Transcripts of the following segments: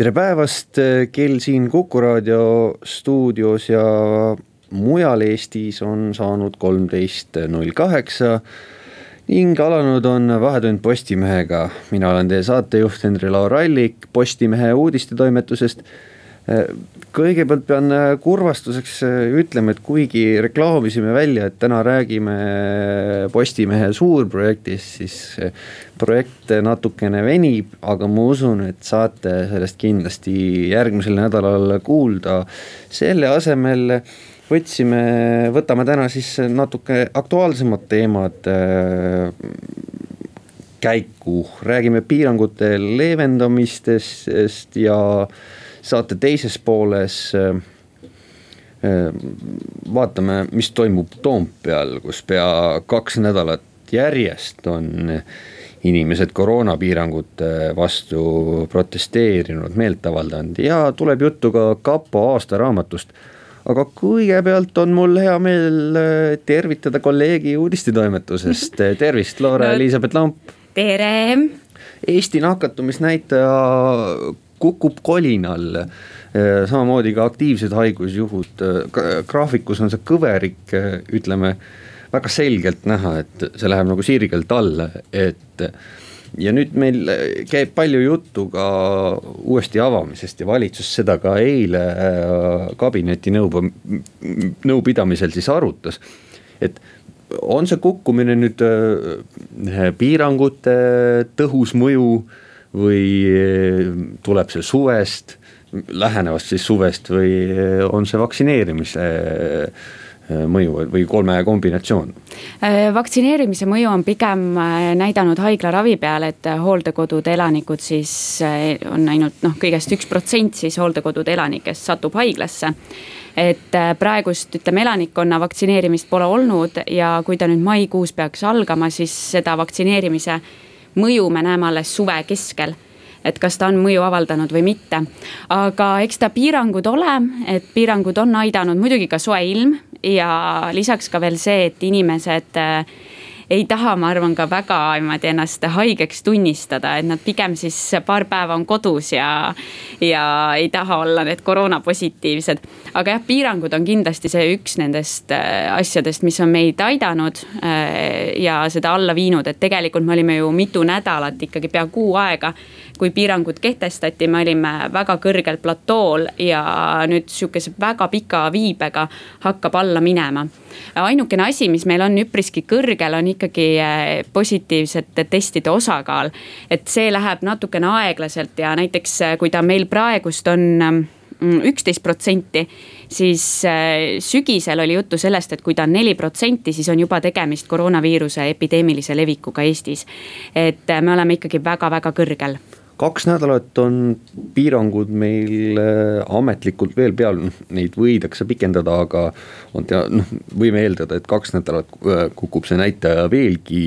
tere päevast, kell siin Kuku raadio stuudios ja mujal Eestis on saanud kolmteist null kaheksa ning alanud on Vahetund Postimehega. mina olen teie saatejuht Henri-Laur Allik Postimehe uudistetoimetusest kõigepealt pean äh, kurvastuseks äh, ütlema, et kuigi reklaamisime välja, et täna räägime Postimehe suurprojektist, siis projekt natukene venib, aga ma usun, et saate sellest kindlasti järgmisel nädalal kuulda. selle asemel võtsime, võtame täna siis natuke aktuaalsemad teemad äh, käiku, räägime piirangute leevendamistest ja saate teises pooles äh, äh, vaatame, mis toimub Toompeal, kus pea kaks nädalat järjest on inimesed koroonapiirangute vastu protesteerinud, meelt avaldanud ja tuleb juttu ka kapo aastaraamatust. aga kõigepealt on mul hea meel äh, tervitada kolleegi uudistetoimetusest, tervist, Loora-Elisabeth Lamp. tere. Eesti nakatumisnäitaja kukub kolinal. Äh, samamoodi ka aktiivsed haigusjuhud, äh, graafikus on see kõverik, äh, ütleme väga selgelt näha, et see läheb nagu sirgelt alla, et ja nüüd meil käib palju juttu ka uuesti avamisest ja valitsus seda ka eile kabineti nõu, nõupidamisel siis arutas. et on see kukkumine nüüd piirangute tõhus mõju või eh, tuleb see suvest, lähenevast siis suvest või eh, on see vaktsineerimise eh, mõju või kolme kombinatsioon? vaktsineerimise mõju on pigem näidanud haiglaravi peal, et hooldekodude elanikud siis on ainult noh, kõigest üks protsent siis hooldekodude elanikest satub haiglasse et praegust ütleme elanikkonna vaktsineerimist pole olnud ja kui ta nüüd maikuus peaks algama, siis seda vaktsineerimise mõju me näeme alles suve keskel et kas ta on mõju avaldanud või mitte. aga eks ta piirangud ole, et piirangud on aidanud, muidugi ka soe ilm ja lisaks ka veel see, et inimesed äh, ei taha, ma arvan, ka väga niimoodi ennast haigeks tunnistada, et nad pigem siis paar päeva on kodus ja. ja ei taha olla need koroonapositiivsed. aga jah, piirangud on kindlasti see üks nendest äh, asjadest, mis on meid aidanud äh, ja seda alla viinud, et tegelikult me olime ju mitu nädalat ikkagi pea kuu aega kui piirangud kehtestati, me olime väga kõrgel platool ja nüüd sihukese väga pika viibega hakkab alla minema. ainukene asi, mis meil on üpriski kõrgel, on ikkagi eh, positiivsete testide osakaal. et see läheb natukene aeglaselt ja näiteks eh, kui ta meil praegust on mm, üksteist protsenti, siis eh, sügisel oli juttu sellest, et kui ta on neli protsenti, siis on juba tegemist koroonaviiruse epideemilise levikuga Eestis. et me oleme ikkagi väga-väga kõrgel kaks nädalat on piirangud meil äh, ametlikult veel peal, neid võidakse pikendada, aga on tea-, noh, võime eeldada, et kaks nädalat äh, kukub see näitaja veelgi.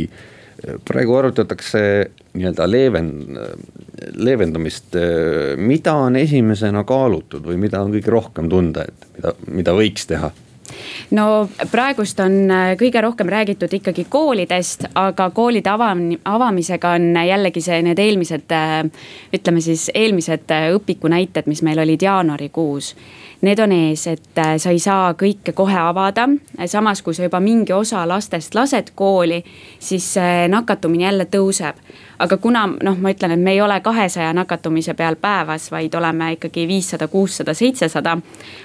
praegu arutatakse nii-öelda leeven-, leevendamist, mida on esimesena kaalutud või mida on kõige rohkem tunda, et mida, mida võiks teha no praegust on äh, kõige rohkem räägitud ikkagi koolidest, aga koolide avam-, avamisega on jällegi see, need eelmised, äh, ütleme siis eelmised äh, õpiku näited, mis meil olid jaanuarikuus need on ees, et sa ei saa kõike kohe avada. samas, kui sa juba mingi osa lastest lased kooli, siis nakatumine jälle tõuseb aga kuna noh, ma ütlen, et me ei ole kahesaja nakatumise peal päevas, vaid oleme ikkagi viissada, kuussada, seitsesada,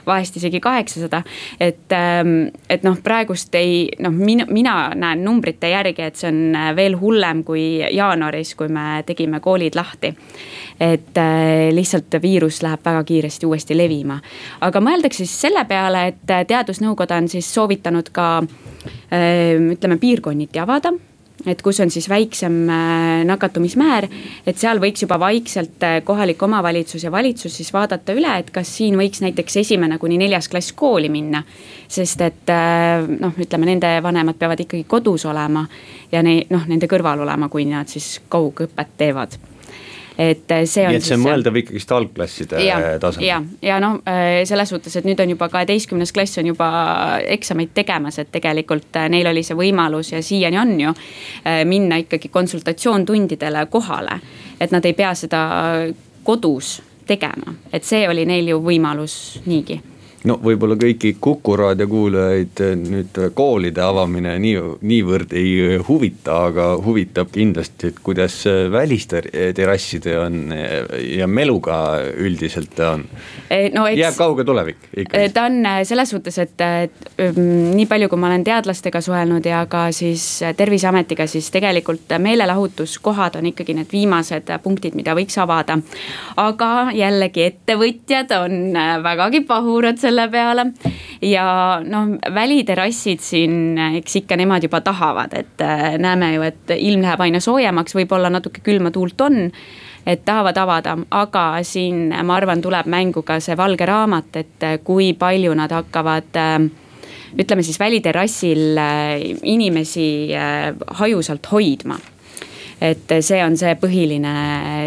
vahest isegi kaheksasada. et, ähm, et noh, praegust ei noh, mina, mina näen numbrite järgi, et see on äh, veel hullem kui jaanuaris, kui me tegime koolid lahti. et äh, lihtsalt viirus läheb väga kiiresti uuesti levima. aga mõeldakse siis selle peale, et äh, teadusnõukoda on siis soovitanud ka ütleme piirkonniti avada et kus on siis väiksem äh, nakatumismäär. et seal võiks juba vaikselt äh, kohalik omavalitsus ja valitsus siis vaadata üle, et kas siin võiks näiteks esimene kuni neljas klass kooli minna. sest et äh, noh, ütleme nende vanemad peavad ikkagi kodus olema ja ne-, noh, nende kõrval olema, kui nad siis kaugõpet teevad et äh, see on. nii et see on mõeldav ikkagist algklasside tasemel. ja, ja noh, äh, selles suhtes, et nüüd on juba kaheteistkümnes klass on juba eksameid tegemas, et tegelikult neil oli see võimalus ja siiani on ju. minna ikkagi konsultatsioontundidele kohale, et nad ei pea seda kodus tegema, et see oli neil ju võimalus niigi no võib-olla kõiki Kuku raadio kuulajaid eh, nüüd koolide avamine nii, niivõrd ei huvita, aga huvitab kindlasti, et kuidas välisterrasside on ja meluga üldiselt on eh, no,. jääb kauge tulevik ikkagi? Eh, ta on selles suhtes, et, et mm, nii palju, kui ma olen teadlastega suhelnud ja ka siis terviseametiga, siis tegelikult meelelahutuskohad on ikkagi need viimased punktid, mida võiks avada. aga jällegi ettevõtjad on vägagi pahurad selle peale. ja noh, väliterrassid siin, eks ikka nemad juba tahavad, et äh, näeme ju, et ilm läheb aina soojemaks, võib-olla natuke külma tuult on et tahavad avada, aga siin ma arvan, tuleb mängu ka see valge raamat, et äh, kui palju nad hakkavad äh, ütleme siis väliterrassil inimesi hajusalt hoidma et see on see põhiline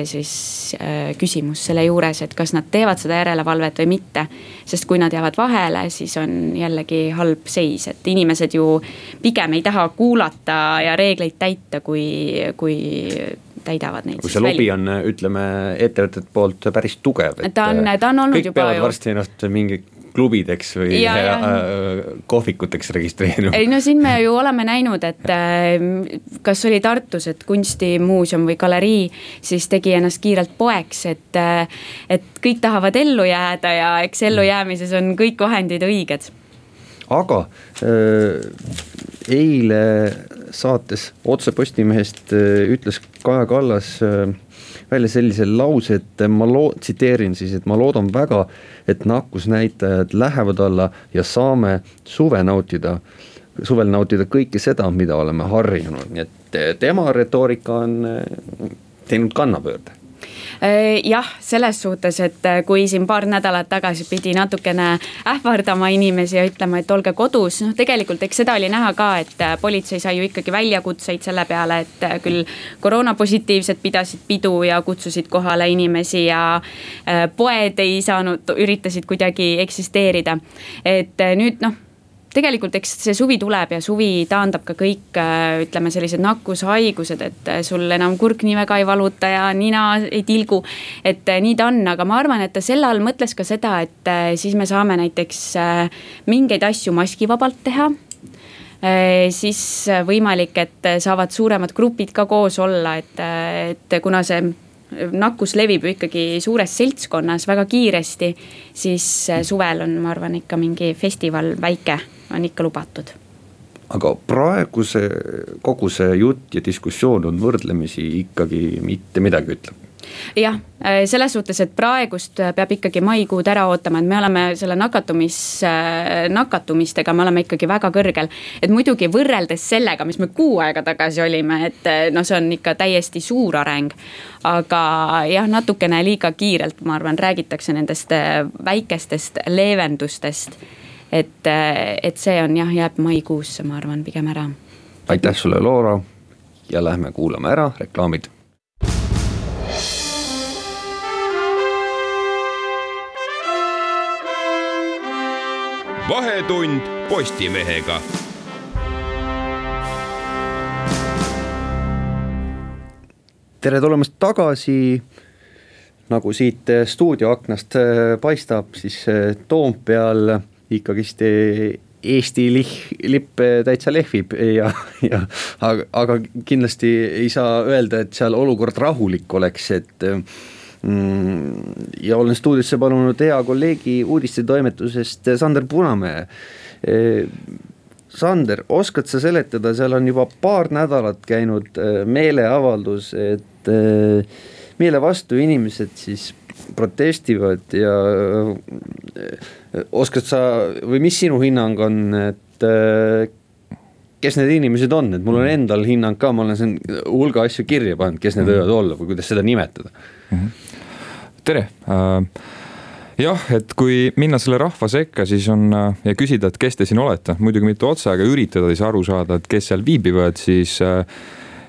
siis äh, küsimus selle juures, et kas nad teevad seda järelevalvet või mitte. sest kui nad jäävad vahele, siis on jällegi halb seis, et inimesed ju pigem ei taha kuulata ja reegleid täita, kui, kui täidavad neid. kui see lobi on, ütleme ettevõtete poolt päris tugev. ta on, ta on olnud juba ju. varsti ennast mingi klubideks või ja, ja. Äh, kohvikuteks registreerima. ei no siin me ju oleme näinud, et äh, kas oli Tartus, et kunstimuuseum või galerii siis tegi ennast kiirelt poeks, et, äh, et kõik tahavad ellu jääda ja eks ellujäämises on kõik vahendid õiged. aga eile saates Otse Postimehest ütles Kaja Kallas välja sellise lause, et ma loo-, tsiteerin siis, et ma loodan väga, et nakkusnäitajad lähevad alla ja saame suve nautida, suvel nautida kõike seda, mida oleme harjunud, nii et tema retoorika on teinud kannapöörde. Äh, jah, selles suhtes, et äh, kui siin paar nädalat tagasi pidi natukene ähvardama inimesi ja ütlema, et olge kodus, noh tegelikult eks seda oli näha ka, et äh, politsei sai ju ikkagi väljakutseid selle peale, et küll koroonapositiivsed pidasid pidu ja kutsusid kohale inimesi ja poed ei saanud, üritasid kuidagi eksisteerida. et nüüd noh tegelikult eks see suvi tuleb ja suvi taandab ka kõik, äh, ütleme sellised nakkushaigused, et äh, sul enam kurk nii väga ei valuta ja nina ei tilgu. et äh, nii ta on, aga ma arvan, et ta selle all mõtles ka seda, et siis me saame näiteks mingeid asju maskivabalt teha siis võimalik, et saavad suuremad grupid ka koos olla, et, et kuna see nakkus levib ju ikkagi suures seltskonnas väga kiiresti, siis suvel on, ma arvan, ikka mingi festival väike on ikka lubatud. Aga praegu see, kogu see jutt ja diskussioon on võrdlemisi ikkagi mitte midagi ütlev jah, äh, selles suhtes, et praegust peab ikkagi maikuud ära ootama, et me oleme selle nakatumis, äh, nakatumistega, me oleme ikkagi väga kõrgel. et muidugi võrreldes sellega, mis me kuu aega tagasi olime, et äh, noh, see on ikka täiesti suur areng. aga jah, natukene liiga kiirelt, ma arvan, räägitakse nendest väikestest leevendustest et, et see on jah, jääb maikuusse, ma arvan, pigem ära. aitäh sulle, Loora ja lähme kuulame ära reklaamid. Vahetund Postimehega. Tere tulemast tagasi. Nagu siit stuudioaknast paistab, siis Toompeal ikkagist Eesti lih-, lipp täitsa lehvib ja, ja aga, aga kindlasti ei saa öelda, et seal olukord rahulik oleks, et ja olen stuudiosse palunud hea kolleegi uudistetoimetusest Sander Punamäe. Sander, oskad sa seletada, seal on juba paar nädalat käinud meeleavaldus, et mille vastu inimesed siis protestivad ja oskad sa või mis sinu hinnang on, et kes need inimesed on, et mul on endal hinnang ka, ma olen siin hulga asju kirja pannud, kes need võivad olla või kuidas seda nimetada mm. -hmm. Tere äh, jah, et kui minna selle rahva sekka, siis on äh, ja küsida, et kes te siin olete, muidugi mitte otse, aga üritada siis aru saada, et kes seal viibivad, siis äh,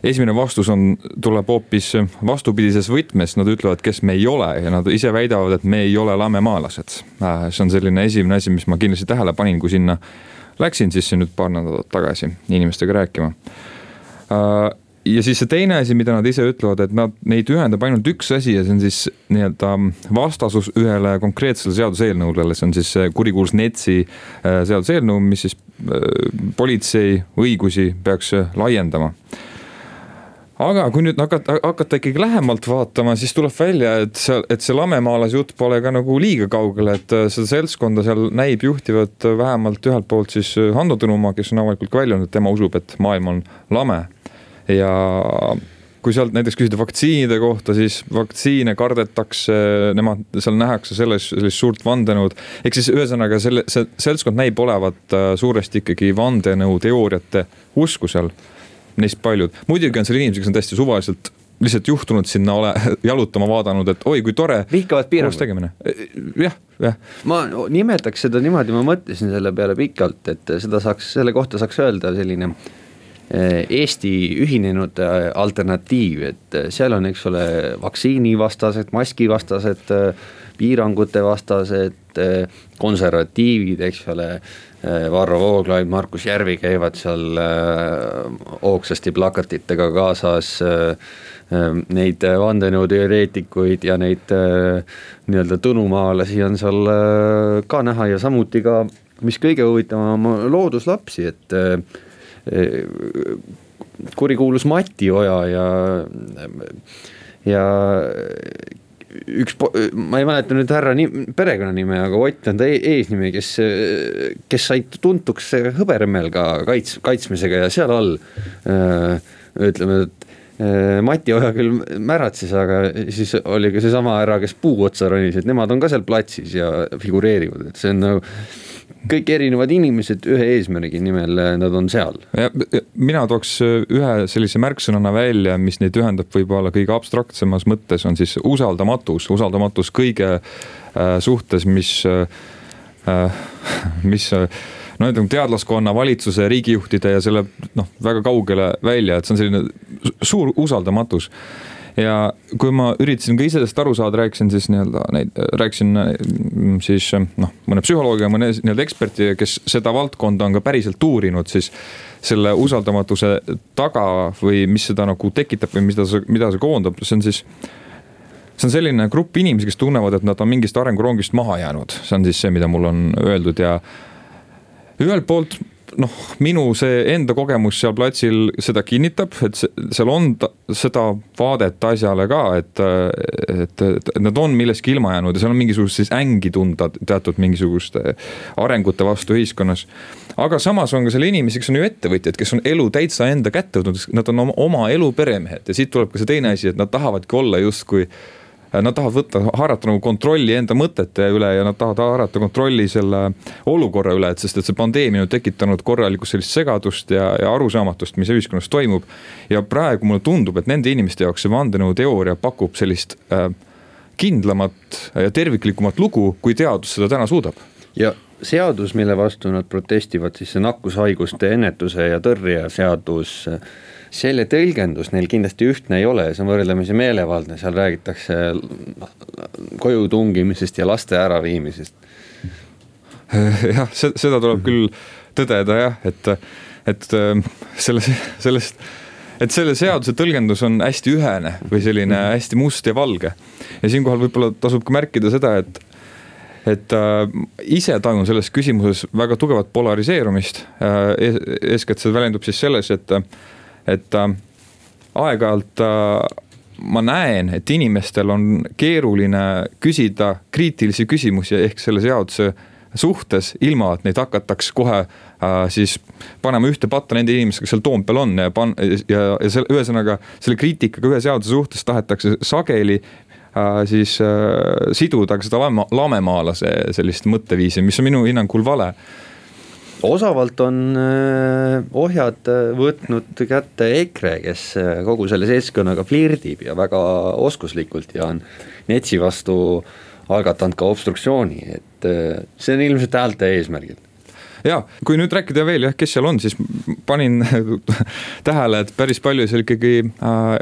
esimene vastus on, tuleb hoopis vastupidises võtmes, nad ütlevad, kes me ei ole ja nad ise väidavad, et me ei ole lamemaalased. See on selline esimene asi, mis ma kindlasti tähele panin, kui sinna läksin sisse nüüd paar nädalat tagasi inimestega rääkima. Äh, ja siis see teine asi, mida nad ise ütlevad, et nad, neid ühendab ainult üks asi ja see on siis nii-öelda vastasus ühele konkreetsele seaduseelnõule, see on siis kurikuulus NETS-i äh, seaduseelnõu, mis siis politsei õigusi peaks laiendama aga kui nüüd hakata, hakata ikkagi lähemalt vaatama, siis tuleb välja, et seal, et see lamemaalase jutt pole ka nagu liiga kaugel, et äh, seda seltskonda seal näib juhtivat vähemalt ühelt poolt siis äh, Hando Tõnumaa, kes on avalikult ka välja öelnud, tema usub, et maailm on lame. Ja kui sealt näiteks küsida vaktsiinide kohta, siis vaktsiine kardetakse, nemad, seal nähakse selles, sellist suurt vandenõud. ehk siis ühesõnaga selle, see seltskond näib olevat äh, suuresti ikkagi vandenõuteooriate usku seal neist paljud, muidugi on seal inimesi, kes on täiesti suvaliselt lihtsalt juhtunud sinna ole, jalutama, vaadanud, et oi kui tore. vihkavad piiranguid. jah, jah. ma nimetaks seda niimoodi, ma mõtlesin selle peale pikalt, et seda saaks, selle kohta saaks öelda selline eh, Eesti ühinenud eh, alternatiiv, et eh, seal on, eks ole, vaktsiinivastased, maskivastased, piirangute vastased, konservatiivid, eks ole Varro Vooglaid, Markus Järvi käivad seal hoogsasti plakatitega kaasas. Neid vandenõuteoreetikuid ja neid nii-öelda tõnumaalasi on seal ka näha ja samuti ka, mis kõige huvitavam, looduslapsi, et kurikuulus Mati Oja ja ja üks, ma ei mäleta nüüd härra nime, perekonnanime, aga Ott on ta e eesnimi, kes, kes sai tuntuks hõberemmelga kaits-, kaitsmisega ja seal all öö, ütleme, et Mati Oja küll märatses, aga siis oli ka seesama härra, kes puu otsa ronis, et nemad on ka seal platsis ja figureerivad, et see on nagu kõik erinevad inimesed ühe eesmärgi nimel, nad on seal. mina tooks ühe sellise märksõnana välja, mis neid ühendab võib-olla kõige abstraktsemas mõttes, on siis usaldamatus, usaldamatus kõige äh, suhtes, mis äh,, mis äh, no ütleme teadlaskonna, valitsuse, riigijuhtide ja selle noh, väga kaugele välja, et see on selline suur usaldamatus ja kui ma üritasin ka ise sellest aru saada, rääkisin siis nii-öelda neid, rääkisin mm, siis noh, mõne psühholoogi ja mõne nii-öelda eksperti, kes seda valdkonda on ka päriselt uurinud, siis selle usaldamatuse taga või mis seda nagu tekitab või mida see, mida see koondab, see on siis see on selline grupp inimesi, kes tunnevad, et nad on mingist arengurongist maha jäänud, see on siis see, mida mul on öeldud ja ühelt poolt noh, minu see enda kogemus seal platsil seda kinnitab, et seal on seda vaadet asjale ka, et, et, et nad on millestki ilma jäänud ja seal on mingisugust siis ängi tunda teatud mingisuguste arengute vastu ühiskonnas. aga samas on ka seal inimesi, kes on ju ettevõtjad, kes on elu täitsa enda kätte võtnud, nad on oma, oma elu peremehed ja siit tuleb ka see teine asi, et nad tahavadki olla justkui nad tahavad võtta, haarata nagu kontrolli enda mõtete üle ja nad tahavad haarata kontrolli selle olukorra üle, et sest et see pandeemia on tekitanud korralikku sellist segadust ja, ja arusaamatust, mis ühiskonnas toimub. ja praegu mulle tundub, et nende inimeste jaoks see vandenõuteooria pakub sellist äh, kindlamat ja terviklikumat lugu, kui teadus seda täna suudab. ja seadus, mille vastu nad protestivad, siis see nakkushaiguste ennetuse ja tõrje seadus selle tõlgendus neil kindlasti ühtne ei ole, see on võrdlemisi meelevaldne, seal räägitakse koju tungimisest ja laste äraviimisest. jah, seda tuleb küll tõdeda jah, et, et ähm, selle, sellest, et selle seaduse tõlgendus on hästi ühene või selline hästi must ja valge. ja siinkohal võib-olla tasub ka märkida seda, et et äh, ise tajun selles küsimuses väga tugevat polariseerumist äh,. eeskätt see väljendub siis selles, et äh, et äh, aeg-ajalt äh, ma näen, et inimestel on keeruline küsida kriitilisi küsimusi ehk selle seaduse suhtes, ilma et neid hakataks kohe äh, siis panema ühte patta nende inimestega, kes seal Toompeal on ja pan- ja, ja selle ühesõnaga selle kriitikaga ühe seaduse suhtes tahetakse sageli äh, siis äh, siduda ka seda lame, lamemaalase sellist mõtteviisi, mis on minu hinnangul vale osavalt on ohjad võtnud kätte EKRE, kes kogu selle seltskonnaga flirdib ja väga oskuslikult ja on NETS-i vastu algatanud ka obstruktsiooni, et see on ilmselt häälte eesmärgil. Ja kui nüüd rääkida veel jah, kes seal on, siis panin tähele, et päris palju seal ikkagi äh,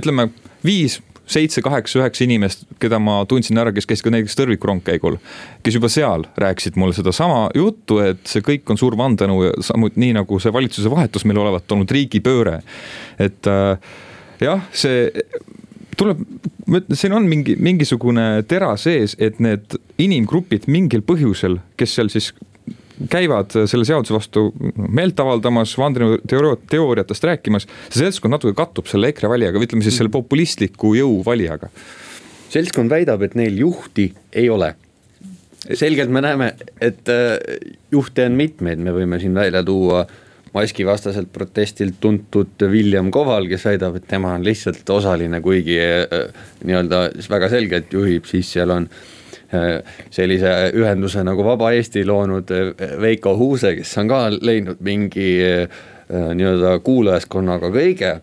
ütleme viis seitse, kaheksa, üheksa inimest, keda ma tundsin ära, kes käis ka näiteks tõrvikurongkäigul. kes juba seal rääkisid mulle sedasama juttu, et see kõik on suur vandenõu ja samuti nii nagu see valitsuse vahetus meil olevat olnud riigipööre. et äh, jah, see tuleb, ma ütlen, siin on mingi, mingisugune tera sees, et need inimgrupid mingil põhjusel, kes seal siis käivad selle seaduse vastu meelt avaldamas, vandenõuteooriatest rääkimas. see seltskond natuke kattub selle EKRE valijaga või ütleme siis selle populistliku jõu valijaga. seltskond väidab, et neil juhti ei ole. selgelt me näeme, et äh, juhte on mitmeid, me võime siin välja tuua maskivastaselt protestilt tuntud William Koval, kes väidab, et tema on lihtsalt osaline, kuigi äh, nii-öelda väga selgelt juhib, siis seal on äh, sellise ühenduse nagu Vaba Eesti loonud äh, Veiko Huuse, kes on ka leidnud mingi äh, nii-öelda kuulajaskonnaga kõige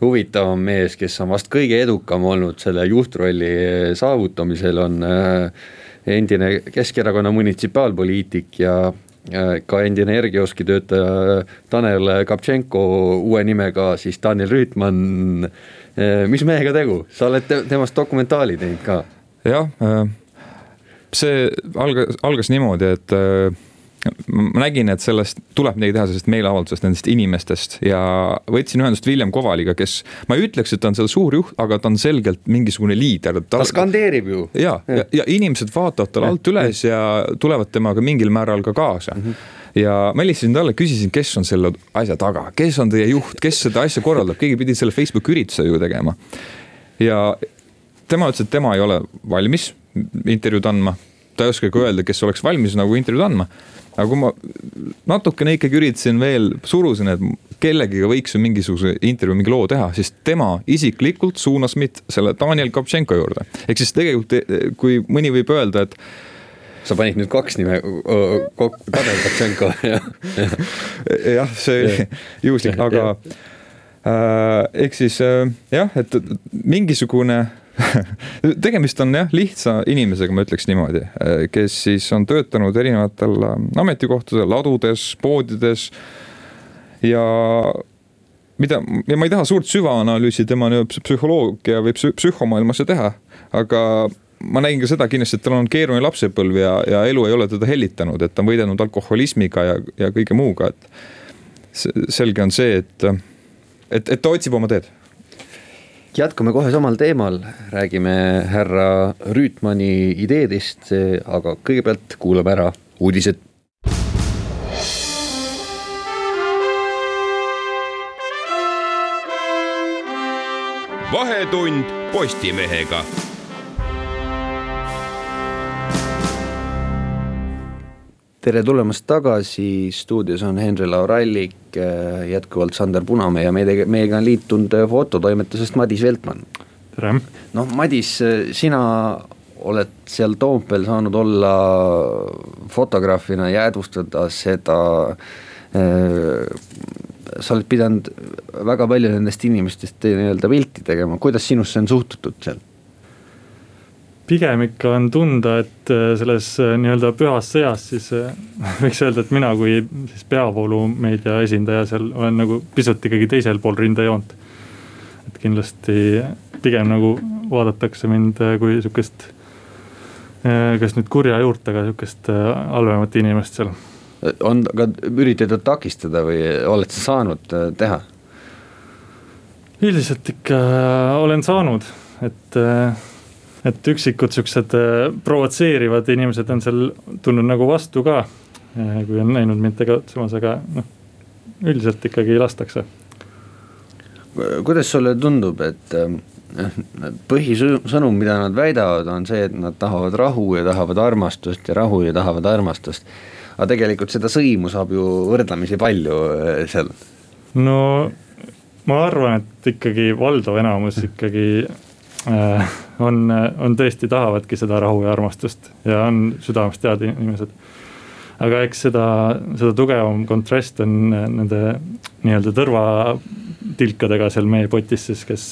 huvitavam mees, kes on vast kõige edukam olnud selle juhtrolli saavutamisel, on endine Keskerakonna munitsipaalpoliitik ja ka endine Ergioski töötaja Tanel Kaptšenko uue nimega siis Daniel Rüütman. mis mehega tegu, sa oled temast dokumentaali teinud ka? jah äh see algas, algas niimoodi, et äh, ma nägin, et sellest tuleb midagi teha, sellest meeleavaldusest, nendest inimestest ja võtsin ühendust William Kovaliga, kes. ma ei ütleks, et ta on seal suur juht, aga ta on selgelt mingisugune liider. ta skandeerib ju. ja, ja, ja inimesed vaatavad talle alt üles ja tulevad temaga mingil määral ka kaasa mm. -hmm ja ma helistasin talle, küsisin, kes on selle asja taga, kes on teie juht, kes seda asja korraldab, keegi pidi selle Facebooki ürituse ju tegema. ja tema ütles, et tema ei ole valmis intervjuud andma. ta ei oskagi öelda, kes oleks valmis nagu intervjuud andma. aga kui ma natukene ikkagi üritasin veel, surusin, et kellegiga võiks ju mingisuguse intervjuu, mingi loo teha, siis tema isiklikult suunas mind selle Daniel Kaptšenko juurde. ehk siis tegelikult, kui mõni võib öelda, et sa panid nüüd kaks nime kokku, Tanel Kaptšenko, jah. jah, see oli juhuslik, aga äh, ehk siis äh, jah, et mingisugune tegemist on jah, lihtsa inimesega, ma ütleks niimoodi, kes siis on töötanud erinevatel ähm, ametikohtadel, ladudes, poodides. Ja mida, ja ma ei taha suurt süvaanalüüsi tema psühholoogia või psühhomaailmasse teha, aga ma nägin ka seda kindlasti, et tal on keeruline lapsepõlv ja, ja elu ei ole teda hellitanud, et ta on võidelnud alkoholismiga ja, ja kõige muuga, et selge on see, et, et, et ta otsib oma teed jätkame kohe samal teemal, räägime härra Rüütmani ideedest, aga kõigepealt kuulame ära uudised. vahetund Postimehega tere tulemast tagasi, stuudios on Henri Laurallik, äh, jätkuvalt Sander Punamäe ja meiega, meiega on liitunud äh, fototoimetusest Madis Veltman. tere. noh, Madis, äh, sina oled seal Toompeal saanud olla fotograafina, jäädvustada seda äh,. sa oled pidanud väga palju nendest inimestest nii-öelda pilti tegema, kuidas sinusse on suhtutud seal? Pigem ikka on tunda, et äh, selles äh, nii-öelda pühas sõjas siis äh, võiks öelda, et mina kui siis peavoolumeedia esindaja seal olen nagu pisut ikkagi teisel pool rindejoont. et kindlasti pigem nagu vaadatakse mind kui sihukest, kas nüüd kurja juurtega sihukest halvemat inimest seal. on ka üritatud takistada või oled sa saanud teha? üldiselt ikka olen saanud, et et üksikud siuksed äh, provotseerivad inimesed on seal tulnud nagu vastu ka. Äh, kui on näinud mind tegutsemas, aga noh, üldiselt ikkagi lastakse. kuidas sulle tundub, et äh, põhisõnum, mida nad väidavad, on see, et nad tahavad rahu ja tahavad armastust ja rahu ja tahavad armastust. aga tegelikult seda sõimu saab ju võrdlemisi palju seal. no ma arvan, et ikkagi valdav enamus ikkagi on, on tõesti, tahavadki seda rahu ja armastust ja on südamest head inimesed. aga eks seda, seda tugevam kontrast on nende nii-öelda tõrvatilkadega seal meie potis siis, kes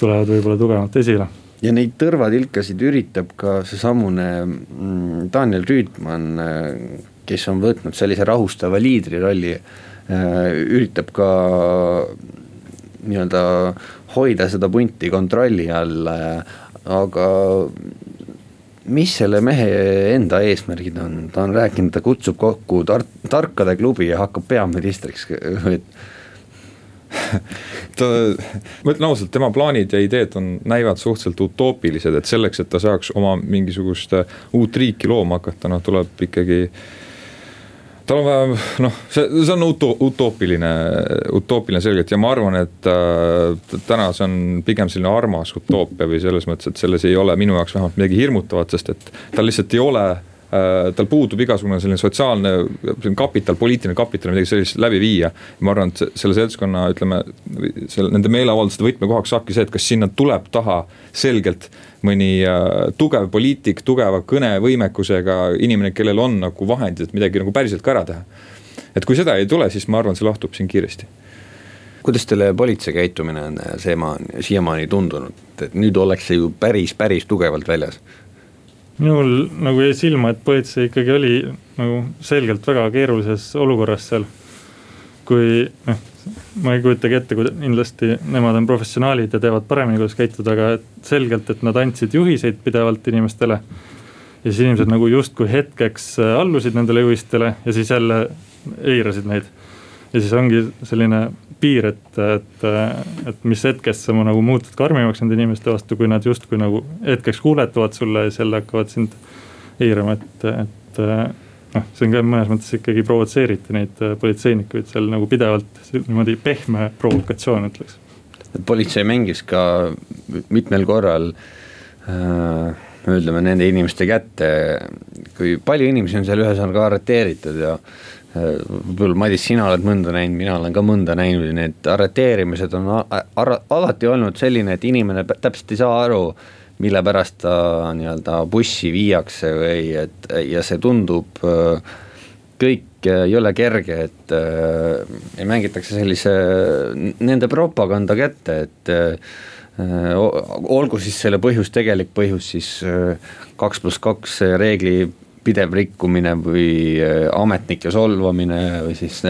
tulevad võib-olla tugevamalt esile ja neid tõrvatilkasid üritab ka seesamune mm, Daniel Rüütman, kes on võtnud sellise rahustava liidri rolli, üritab ka nii-öelda hoida seda punti kontrolli all, aga mis selle mehe enda eesmärgid on, ta on rääkinud, ta kutsub kokku tar-, tarkade klubi ja hakkab peaministriks, et ta, ma ütlen ausalt, tema plaanid ja ideed on, näivad suhteliselt utoopilised, et selleks, et ta saaks oma mingisugust uut riiki looma hakata, noh tuleb ikkagi äh, tal on vaja, noh, see, see on uto-, utoopiline, utoopiline selgelt ja ma arvan, et äh, täna see on pigem selline armas utoopia või selles mõttes, et selles ei ole minu jaoks vähemalt midagi hirmutavat, sest et tal lihtsalt ei ole äh, tal puudub igasugune selline sotsiaalne selline kapital, poliitiline kapital, midagi sellist läbi viia. ma arvan, et selle seltskonna, ütleme, selle, nende meeleavalduste võtmekohaks saabki see, et kas sinna tuleb taha selgelt mõni äh, tugev poliitik, tugeva kõnevõimekusega inimene, kellel on nagu vahendid, et midagi nagu päriselt ka ära teha. et kui seda ei tule, siis ma arvan, see lahtub siin kiiresti kuidas teile politsei käitumine on seema, siiamaani tundunud, et nüüd ollakse ju päris, päris tugevalt väljas? minul nagu jäi silma, et politsei ikkagi oli nagu selgelt väga keerulises olukorras seal. kui noh, ma ei kujutagi ette, kindlasti nemad on professionaalid ja teavad paremini, kuidas käituda, aga selgelt, et nad andsid juhiseid pidevalt inimestele. ja siis inimesed nagu justkui hetkeks äh, allusid nendele juhistele ja siis jälle eirasid neid. ja siis ongi selline piir, et, et, et mis hetkest sa nagu muutud karmimaks nende inimeste vastu, kui nad justkui nagu hetkeks kuuletuvad sulle ja siis jälle hakkavad sind eirama, et, et noh, see on ka mõnes mõttes ikkagi provotseeriti neid äh, politseinikuid seal nagu pidevalt niimoodi pehme provokatsioon, ütleks. politsei mängis ka mitmel korral äh, ütleme nende inimeste kätte, kui palju inimesi on seal ühesõnaga arreteeritud ja äh, võib-olla Madis, sina oled mõnda näinud, mina olen ka mõnda näinud need arreteerimised on alati olnud selline, et inimene täpselt ei saa aru mille pärast ta nii-öelda bussi viiakse või et ja see tundub kõik jõle kerge, et äh, mängitakse sellise nende propaganda kätte, et äh, olgu siis selle põhjus, tegelik põhjus siis kaks pluss kaks reegli pidev rikkumine või äh, ametnike solvamine või siis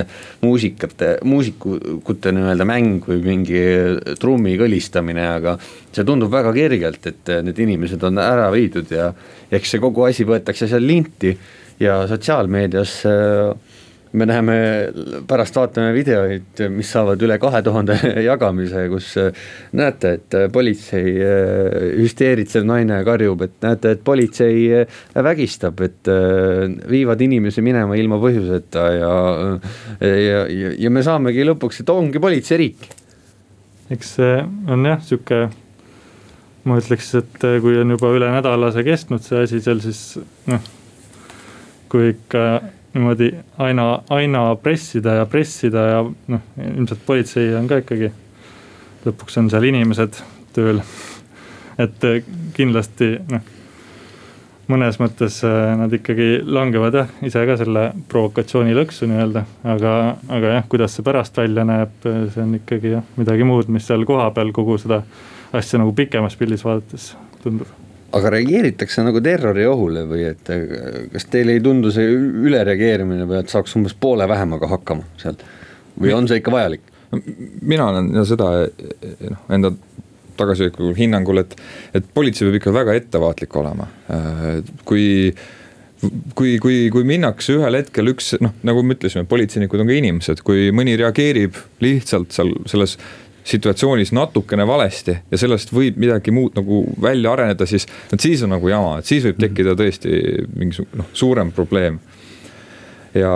muusikate, muusikute nii-öelda mäng või mingi trummi kõlistamine, aga see tundub väga kergelt, et äh, need inimesed on ära viidud ja eks see kogu asi võetakse seal linti ja sotsiaalmeedias äh, me näeme, pärast vaatame videoid, mis saavad üle kahe tuhande jagamise, kus äh, näete, et äh, politsei äh, hüsteeritsev naine karjub, et näete, et politsei vägistab, et viivad inimesi minema ilma põhjuseta ja, ja, ja, ja me saamegi lõpuks, et ongi politseiriik. eks see on jah, sihuke ma ütleks, et kui on juba üle nädala see kestnud, see asi seal, siis noh, kui ikka niimoodi aina, aina pressida ja pressida ja noh, ilmselt politsei on ka ikkagi, lõpuks on seal inimesed tööl. et eh, kindlasti noh, mõnes mõttes eh, nad ikkagi langevad jah, ise ka selle provokatsiooni lõksu nii-öelda, aga, aga jah, kuidas see pärast välja näeb, see on ikkagi jah, midagi muud, mis seal kohapeal kogu seda asja nagu pikemas pildis vaadates tundub aga reageeritakse nagu terroriohule või et kas teile ei tundu see ülereageerimine või et saaks umbes poole vähemaga hakkama sealt või on see ikka vajalik? mina olen seda noh, enda tagasihoidlikul hinnangul, et, et politsei peab ikka väga ettevaatlik olema, kui kui, kui, kui minnakse ühel hetkel üks noh, nagu me ütlesime, politseinikud on ka inimesed, kui mõni reageerib lihtsalt seal selles situatsioonis natukene valesti ja sellest võib midagi muud nagu välja areneda, siis, et siis on nagu jama, et siis võib tekkida tõesti mingisugune noh, suurem probleem. ja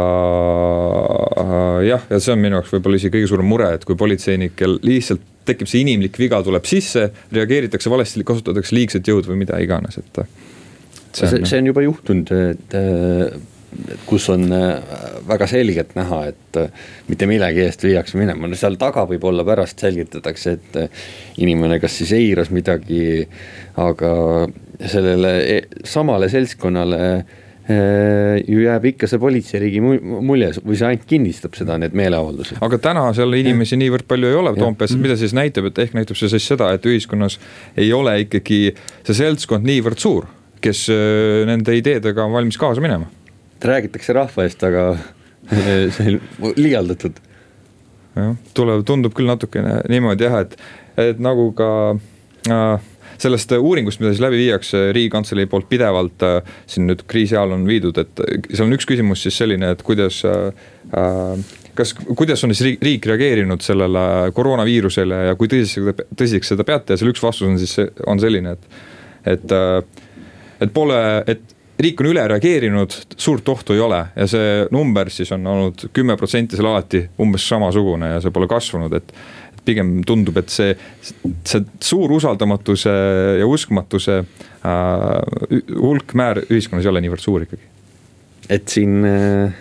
jah, ja see on minu jaoks võib-olla isegi kõige suurem mure, et kui politseinikel lihtsalt tekib see inimlik viga, tuleb sisse, reageeritakse valesti, kasutatakse liigset jõudu või mida iganes, et. see see on juba juhtunud, et kus on äh, väga selgelt näha, et äh, mitte millegi eest viiakse minema, no seal taga võib-olla pärast selgitatakse, et äh, inimene kas siis eiras midagi, aga sellele e, samale seltskonnale ju jääb ikka see politseiriigi mulje või see ainult kinnistab seda, need meeleavaldused. aga täna seal inimesi ja. niivõrd palju ei ole Toompeas, mida siis näitab, et ehk näitab see siis seda, et ühiskonnas ei ole ikkagi see seltskond niivõrd suur, kes nende ideedega on valmis kaasa minema. Räägitakse rahva eest, aga see on liialdatud. jah, tuleb, tundub küll natukene niimoodi jah, et, et nagu ka äh, sellest äh, uuringust, mida siis läbi viiakse riigikantselei poolt pidevalt äh, siin nüüd kriisi ajal on viidud, et äh, seal on üks küsimus siis selline, et kuidas kas, kuidas on siis riik reageerinud sellele koroonaviirusele ja kui tõsiseks, tõsiseks seda peate ja seal üks vastus on siis, on selline, et, et, et pole, et riik on üle reageerinud, suurt ohtu ei ole ja see number siis on olnud kümme protsenti seal alati umbes samasugune ja see pole kasvanud, et pigem tundub, et see, see suur usaldamatuse ja uskmatuse äh, hulk, määr ühiskonnas ei ole niivõrd suur ikkagi. et siin äh,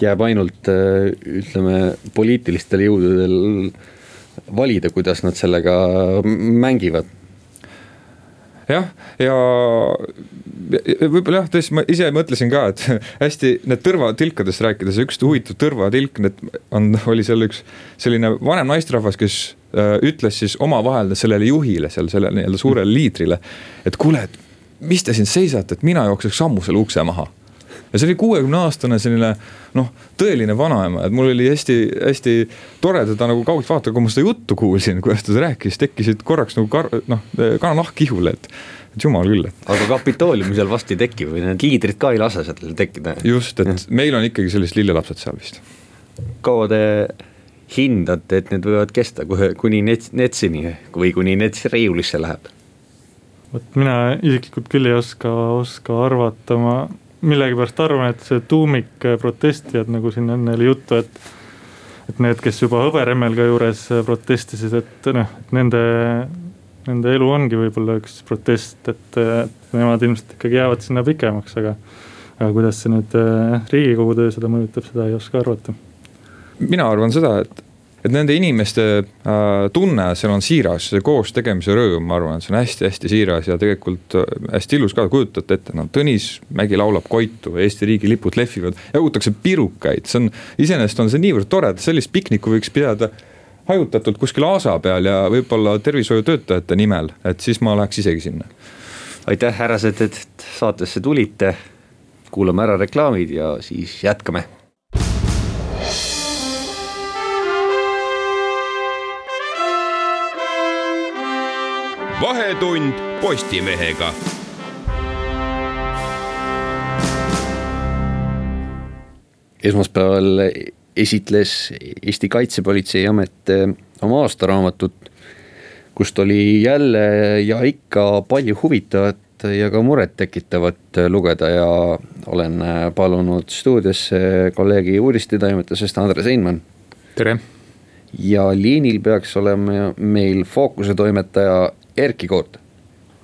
jääb ainult äh, ütleme poliitilistel jõududel valida, kuidas nad sellega mängivad jah, ja, ja võib-olla jah, tõesti ma ise mõtlesin ka, et hästi need tõrvatilkadest rääkides, üks huvitav tõrvatilk, need on, oli seal üks selline vanem naisterahvas, kes äh, ütles siis omavahel sellele juhile seal, sellele nii-öelda suurele liidrile. et kuule, et mis te siin seisate, et mina jookseks sammu selle ukse maha ja see oli kuuekümne aastane selline noh, tõeline vanaema, et mul oli hästi-hästi tore teda nagu kaugelt vaadata, kui ma seda juttu kuulsin, kuidas ta rääkis, tekkisid korraks nagu kar-, noh, kananahk kihule, et et jumal küll, et. aga Kapitooliumi seal vast ei teki või need liidrid ka ei lase seal tekkida? just, et meil on ikkagi sellised lillelapsed seal vist. kaua te hindate, et need võivad kesta kuni Nets, Netsini või kuni Nets riiulisse läheb? vot mina isiklikult küll ei oska, oska arvata, ma millegipärast arvan, et see tuumik protestijad, nagu siin enne oli juttu, et et need, kes juba hõberemmelga juures protestisid, et noh, et nende, nende elu ongi võib-olla üks protest, et, et nemad ilmselt ikkagi jäävad sinna pikemaks, aga aga kuidas see nüüd Riigikogu töö seda mõjutab, seda ei oska arvata. mina arvan seda, et et nende inimeste äh, tunne seal on siiras, see koos tegemise rõõm, ma arvan, et see on hästi-hästi siiras ja tegelikult äh, hästi ilus ka, kujutate ette, no Tõnis Mägi laulab Koitu, Eesti riigi lipud lehvivad, jagutakse pirukaid, see on, iseenesest on see niivõrd tore, et sellist piknikku võiks pidada hajutatult kuskil aasa peal ja võib-olla tervishoiutöötajate nimel, et siis ma läheks isegi sinna. aitäh, härrased, et saatesse tulite. kuulame ära reklaamid ja siis jätkame vahetund Postimehega. esmaspäeval esitles Eesti Kaitsepolitseiamet eh, oma aastaraamatut, kust oli jälle ja ikka palju huvitavat ja ka murettekitavat lugeda ja olen palunud stuudiosse kolleegi uudistetoimetusest Andres Einmann. tere. Ja liinil peaks olema meil fookuse toimetaja Erkki Koort.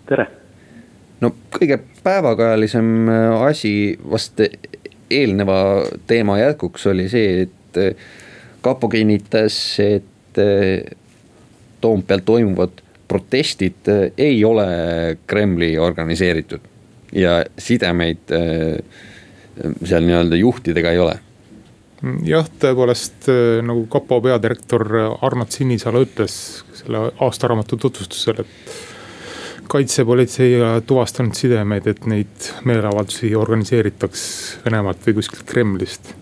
tere. no kõige päevakajalisem äh, asi vast eelneva teema jätkuks oli see, et äh, kapo kinnitas, et äh, Toompeal toimuvad protestid ei ole Kremli organiseeritud ja sidemeid seal nii-öelda juhtidega ei ole jah, tõepoolest nagu kapo peadirektor Arnold Sinisalu ütles selle aastaraamatu tutvustusel, et kaitsepolitsei ei tuvastanud sidemeid, et neid meeleavaldusi organiseeritaks Venemaalt või kuskilt Kremlist.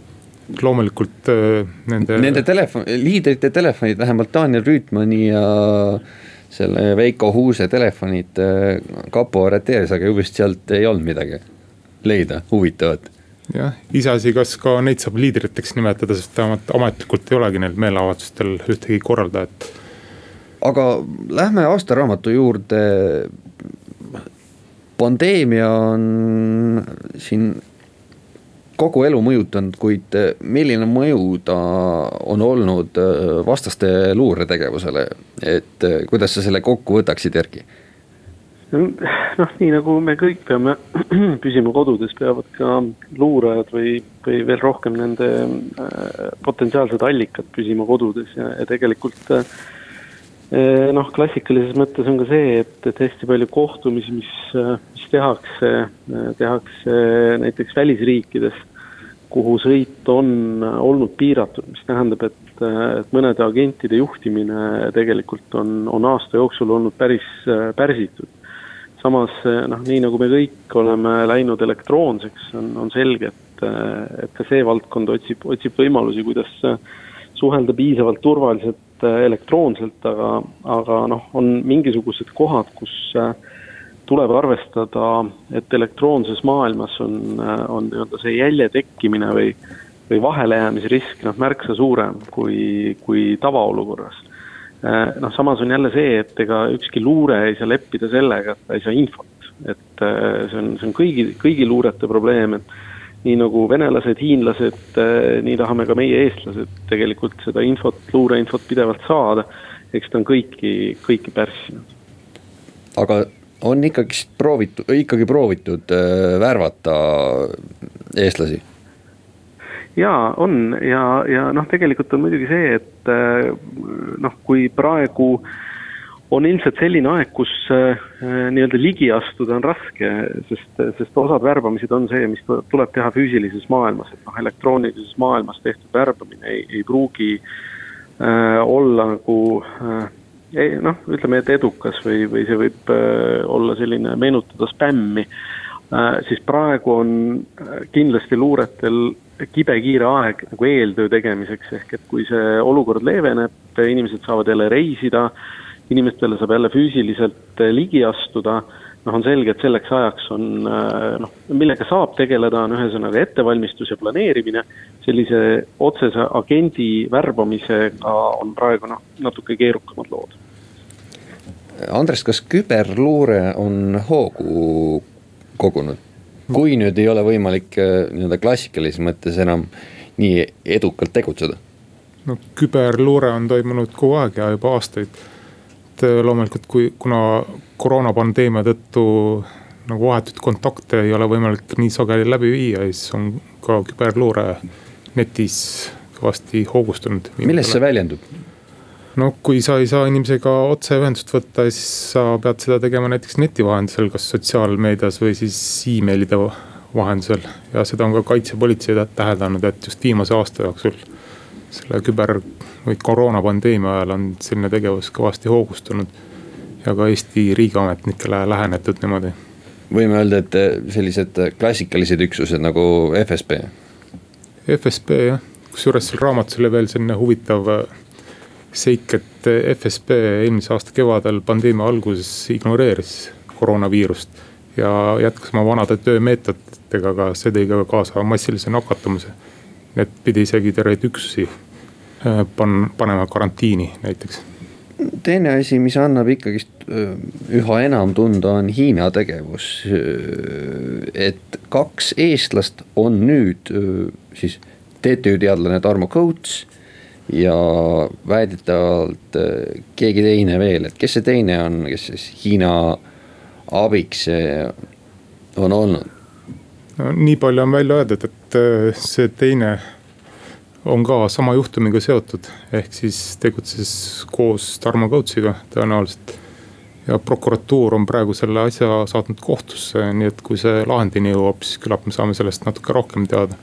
loomulikult äh, nende. Nende telefon, liidrite telefonid, vähemalt Daniel Rüütmani ja selle Veiko Huuse telefonid äh, kapo arreteeris, aga ju vist sealt ei olnud midagi leida huvitavat jah, iseasi, kas ka neid saab liidriteks nimetada, sest vähemalt ametlikult ei olegi neil meeleavaldustel ühtegi korraldajat aga lähme aastaraamatu juurde. pandeemia on siin kogu elu mõjutanud, kuid milline mõju ta on olnud vastaste luuretegevusele, et kuidas sa selle kokku võtaksid, Erki? Noh, nii nagu me kõik peame püsima kodudes, peavad ka luurajad või, või veel rohkem nende äh, potentsiaalsed allikad püsima kodudes ja, ja tegelikult äh, noh, klassikalises mõttes on ka see, et, et hästi palju kohtumisi, mis, mis tehakse, tehakse näiteks välisriikides, kuhu sõit on olnud piiratud, mis tähendab, et, et mõnede agentide juhtimine tegelikult on, on aasta jooksul olnud päris pärsitud. Samas noh, nii nagu me kõik oleme läinud elektroonseks, on, on selge, et, et ka see valdkond otsib, otsib võimalusi, kuidas suhelda piisavalt turvaliselt elektroonselt, aga, aga noh, on mingisugused kohad, kus tuleb arvestada, et elektroonses maailmas on, on nii-öelda see jälje tekkimine või, või vahelejäämise risk noh, märksa suurem kui, kui tavaolukorras. Noh, samas on jälle see, et ega ükski luure ei saa leppida sellega, et ta ei saa infot, et see on, see on kõigi, kõigi luurete probleem, et nii nagu venelased, hiinlased, eh, nii tahame ka meie, eestlased, tegelikult seda infot, luureinfot pidevalt saada. eks ta on kõiki, kõiki pärssinud. aga on ikkagist proovitud, ikkagi proovitud äh, värvata eestlasi? Jaa, on. Ja, ja noh, tegelikult on muidugi see, et äh, noh, kui praegu on ilmselt selline aeg, kus äh, nii-öelda ligi astuda on raske, sest, sest osad värbamised on see, mis tuleb teha füüsilises maailmas, et noh, elektroonilises maailmas tehtud värbamine ei, ei pruugi äh, olla nagu äh, noh, ütleme, et edukas või, või see võib äh, olla selline, meenutada spämmi. Äh,, siis praegu on äh, kindlasti luuretel kibekiire aeg nagu eeltöö tegemiseks, ehk et kui see olukord leeveneb, inimesed saavad jälle reisida inimestele saab jälle füüsiliselt eh, ligi astuda, noh, on selge, et selleks ajaks on eh, noh, millega saab tegeleda, on ühesõnaga ettevalmistus ja planeerimine, sellise otsese agendi värbamisega on praegu noh, natuke keerukamad lood. Andres, kas küberluure on hoogu kogunud? Kui nüüd ei ole võimalik eh, nii-öelda klassikalises mõttes enam nii edukalt tegutseda? no küberluure on toimunud kogu aeg ja juba aastaid et äh, loomulikult, kui, kuna koroonapandeemia tõttu nagu vahetuid kontakte ei ole võimalik nii sageli läbi viia, siis on ka küberluure netis kõvasti hoogustunud. milles see väljendub? No kui sa ei saa inimesega otseühendust võtta, siis sa pead seda tegema näiteks neti vahendusel, kas sotsiaalmeedias või siis emailide vahendusel. ja seda on ka kaitsepolitsei täheldanud, et just viimase aasta jooksul selle küber või koroonapandeemia ajal on selline tegevus kõvasti hoogustunud. ja ka Eesti riigiametnikele lähenetud niimoodi. võime öelda, et eh, sellised klassikalised üksused nagu FSB. FSB jah, kusjuures seal raamatus oli veel selline huvitav eh, seik, et FSB eelmise aasta kevadel pandeemia alguses ignoreeris koroonaviirust. ja jätkas oma vanade töömeetoditega, aga see tõi ka kaasa massilise nakatumise. et pidi isegi terveid üksusi Äh, pan-, panema karantiini näiteks. teine asi, mis annab ikkagist äh, üha enam tunda, on Hiina tegevus. Äh, et kaks eestlast on nüüd siis TTÜ teadlane Tarmo Kõuts ja väidetavalt keegi teine veel, et kes see teine on, kes siis Hiina abiks on olnud? no nii palju on välja öeldud, et see teine on ka sama juhtumiga seotud, ehk siis tegutses koos Tarmo Kõutsiga tõenäoliselt. ja prokuratuur on praegu selle asja saatnud kohtusse, nii et kui see lahendini jõuab, siis küllap me saame sellest natuke rohkem teada.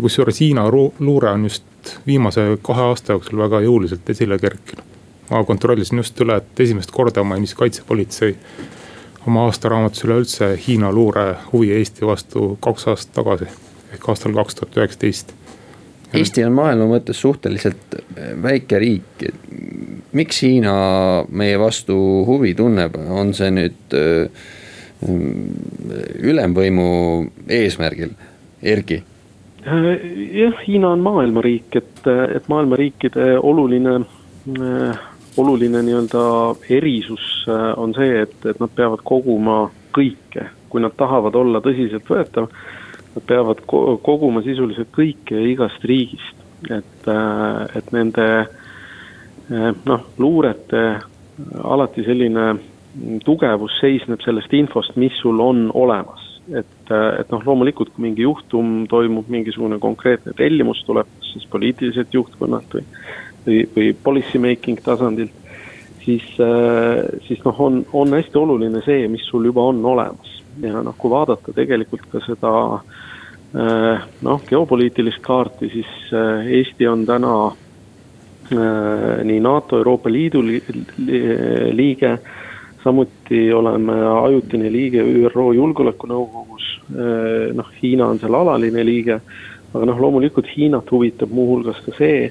kusjuures Hiina luure on just viimase kahe aasta jooksul väga jõuliselt esile kerkinud. ma kontrollisin just üle, et esimest korda mainis kaitsepolitsei oma aastaraamatus üleüldse Hiina luure huvi Eesti vastu kaks aastat tagasi ehk aastal kaks tuhat üheksateist Eesti on maailma mõttes suhteliselt äh, väike riik. miks Hiina meie vastu huvi tunneb, on see nüüd äh, ülemvõimu eesmärgil, Erki? Äh, jah, Hiina on maailmariik, et, et maailmariikide oluline, oluline nii-öelda erisus on see, et, et nad peavad koguma kõike, kui nad tahavad olla tõsiseltvõetav nad peavad koguma sisuliselt kõike igast riigist, et, äh, et nende äh, noh, luurete alati selline tugevus seisneb sellest infost, mis sul on olemas. Et, äh, et noh, loomulikult, kui mingi juhtum toimub, mingisugune konkreetne tellimus tuleb, siis poliitiliselt juhtkonnalt või, või, või policy making tasandilt siis, siis noh, on, on hästi oluline see, mis sul juba on olemas. Ja noh, kui vaadata tegelikult ka seda noh, geopoliitilist kaarti, siis Eesti on täna nii NATO, Euroopa Liidu liige samuti oleme ajutine liige ÜRO Julgeolekunõukogus, eh, noh, Hiina on seal alaline liige, aga noh, loomulikult Hiinat huvitab muuhulgas ka see,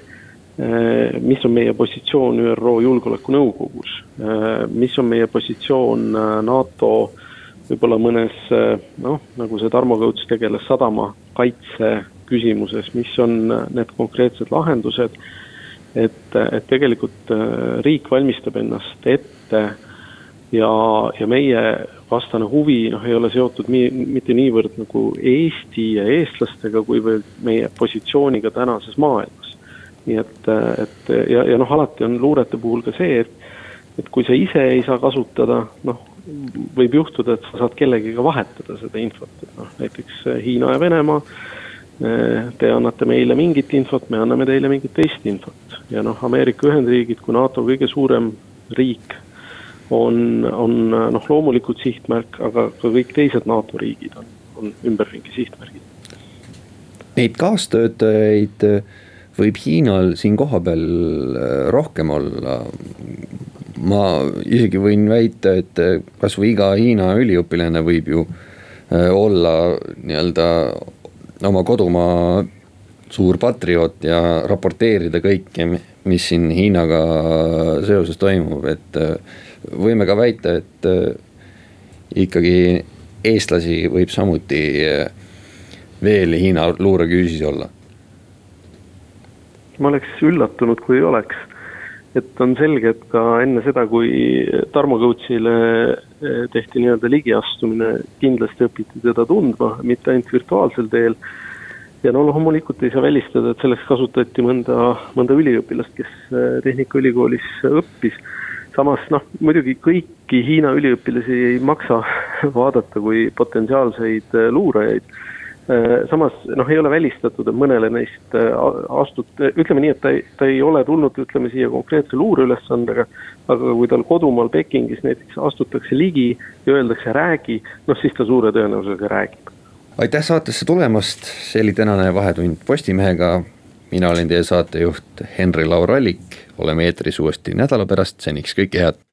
eh, mis on meie positsioon ÜRO Julgeolekunõukogus, eh, mis on meie positsioon NATO võib-olla mõnes noh, nagu see Tarmo Kõuts tegeles sadamakaitse küsimuses, mis on need konkreetsed lahendused, et, et tegelikult riik valmistab ennast ette ja, ja meie vastane huvi noh, ei ole seotud nii, mitte niivõrd nagu Eesti ja eestlastega, kuivõrd meie positsiooniga tänases maailmas. nii et, et ja, ja noh, alati on luurete puhul ka see, et, et kui sa ise ei saa kasutada, noh, võib juhtuda, et sa saad kellegiga vahetada seda infot, et noh, näiteks Hiina ja Venemaa, te annate meile mingit infot, me anname teile mingit teist infot ja noh, Ameerika Ühendriigid kui NATO kõige suurem riik on, on noh, loomulikult sihtmärk, aga ka kõik teised NATO riigid on, on ümberringi sihtmärgid. Neid kaastöötajaid võib Hiinal siin kohapeal äh, rohkem olla. ma isegi võin väita, et kasvõi iga Hiina üliõpilane võib ju äh, olla nii-öelda oma kodumaa suur patrioot ja raporteerida kõike, mis siin Hiinaga seoses toimub, et äh, võime ka väita, et äh, ikkagi eestlasi võib samuti äh, veel Hiina luureküüsis olla. ma oleks üllatunud, kui ei oleks. et on selge, et ka enne seda, kui Tarmo Kõutsile äh, tehti nii-öelda ligiastumine, kindlasti õpiti teda tundma, mitte ainult virtuaalsel teel ja no loomulikult ei saa välistada, et selleks kasutati mõnda, mõnda üliõpilast, kes Tehnikaülikoolis õppis samas noh, muidugi kõiki Hiina üliõpilasi ei maksa vaadata kui potentsiaalseid äh, luurajaid. Äh, samas noh, ei ole välistatud, et mõnele neist äh, astut-, ütleme nii, et ta ei, ta ei ole tulnud, ütleme siia konkreetse luureülesandega. aga kui tal kodumaal Pekingis näiteks astutakse ligi ja öeldakse räägi, noh siis ta suure tõenäosusega räägib. aitäh saatesse tulemast, see oli tänane Vahetund Postimehega mina olen teie saatejuht Henri-Laur Allik, oleme eetris uuesti nädala pärast, seniks kõike head.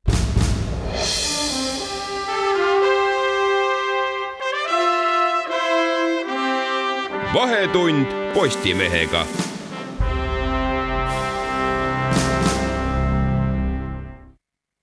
vahetund Postimehega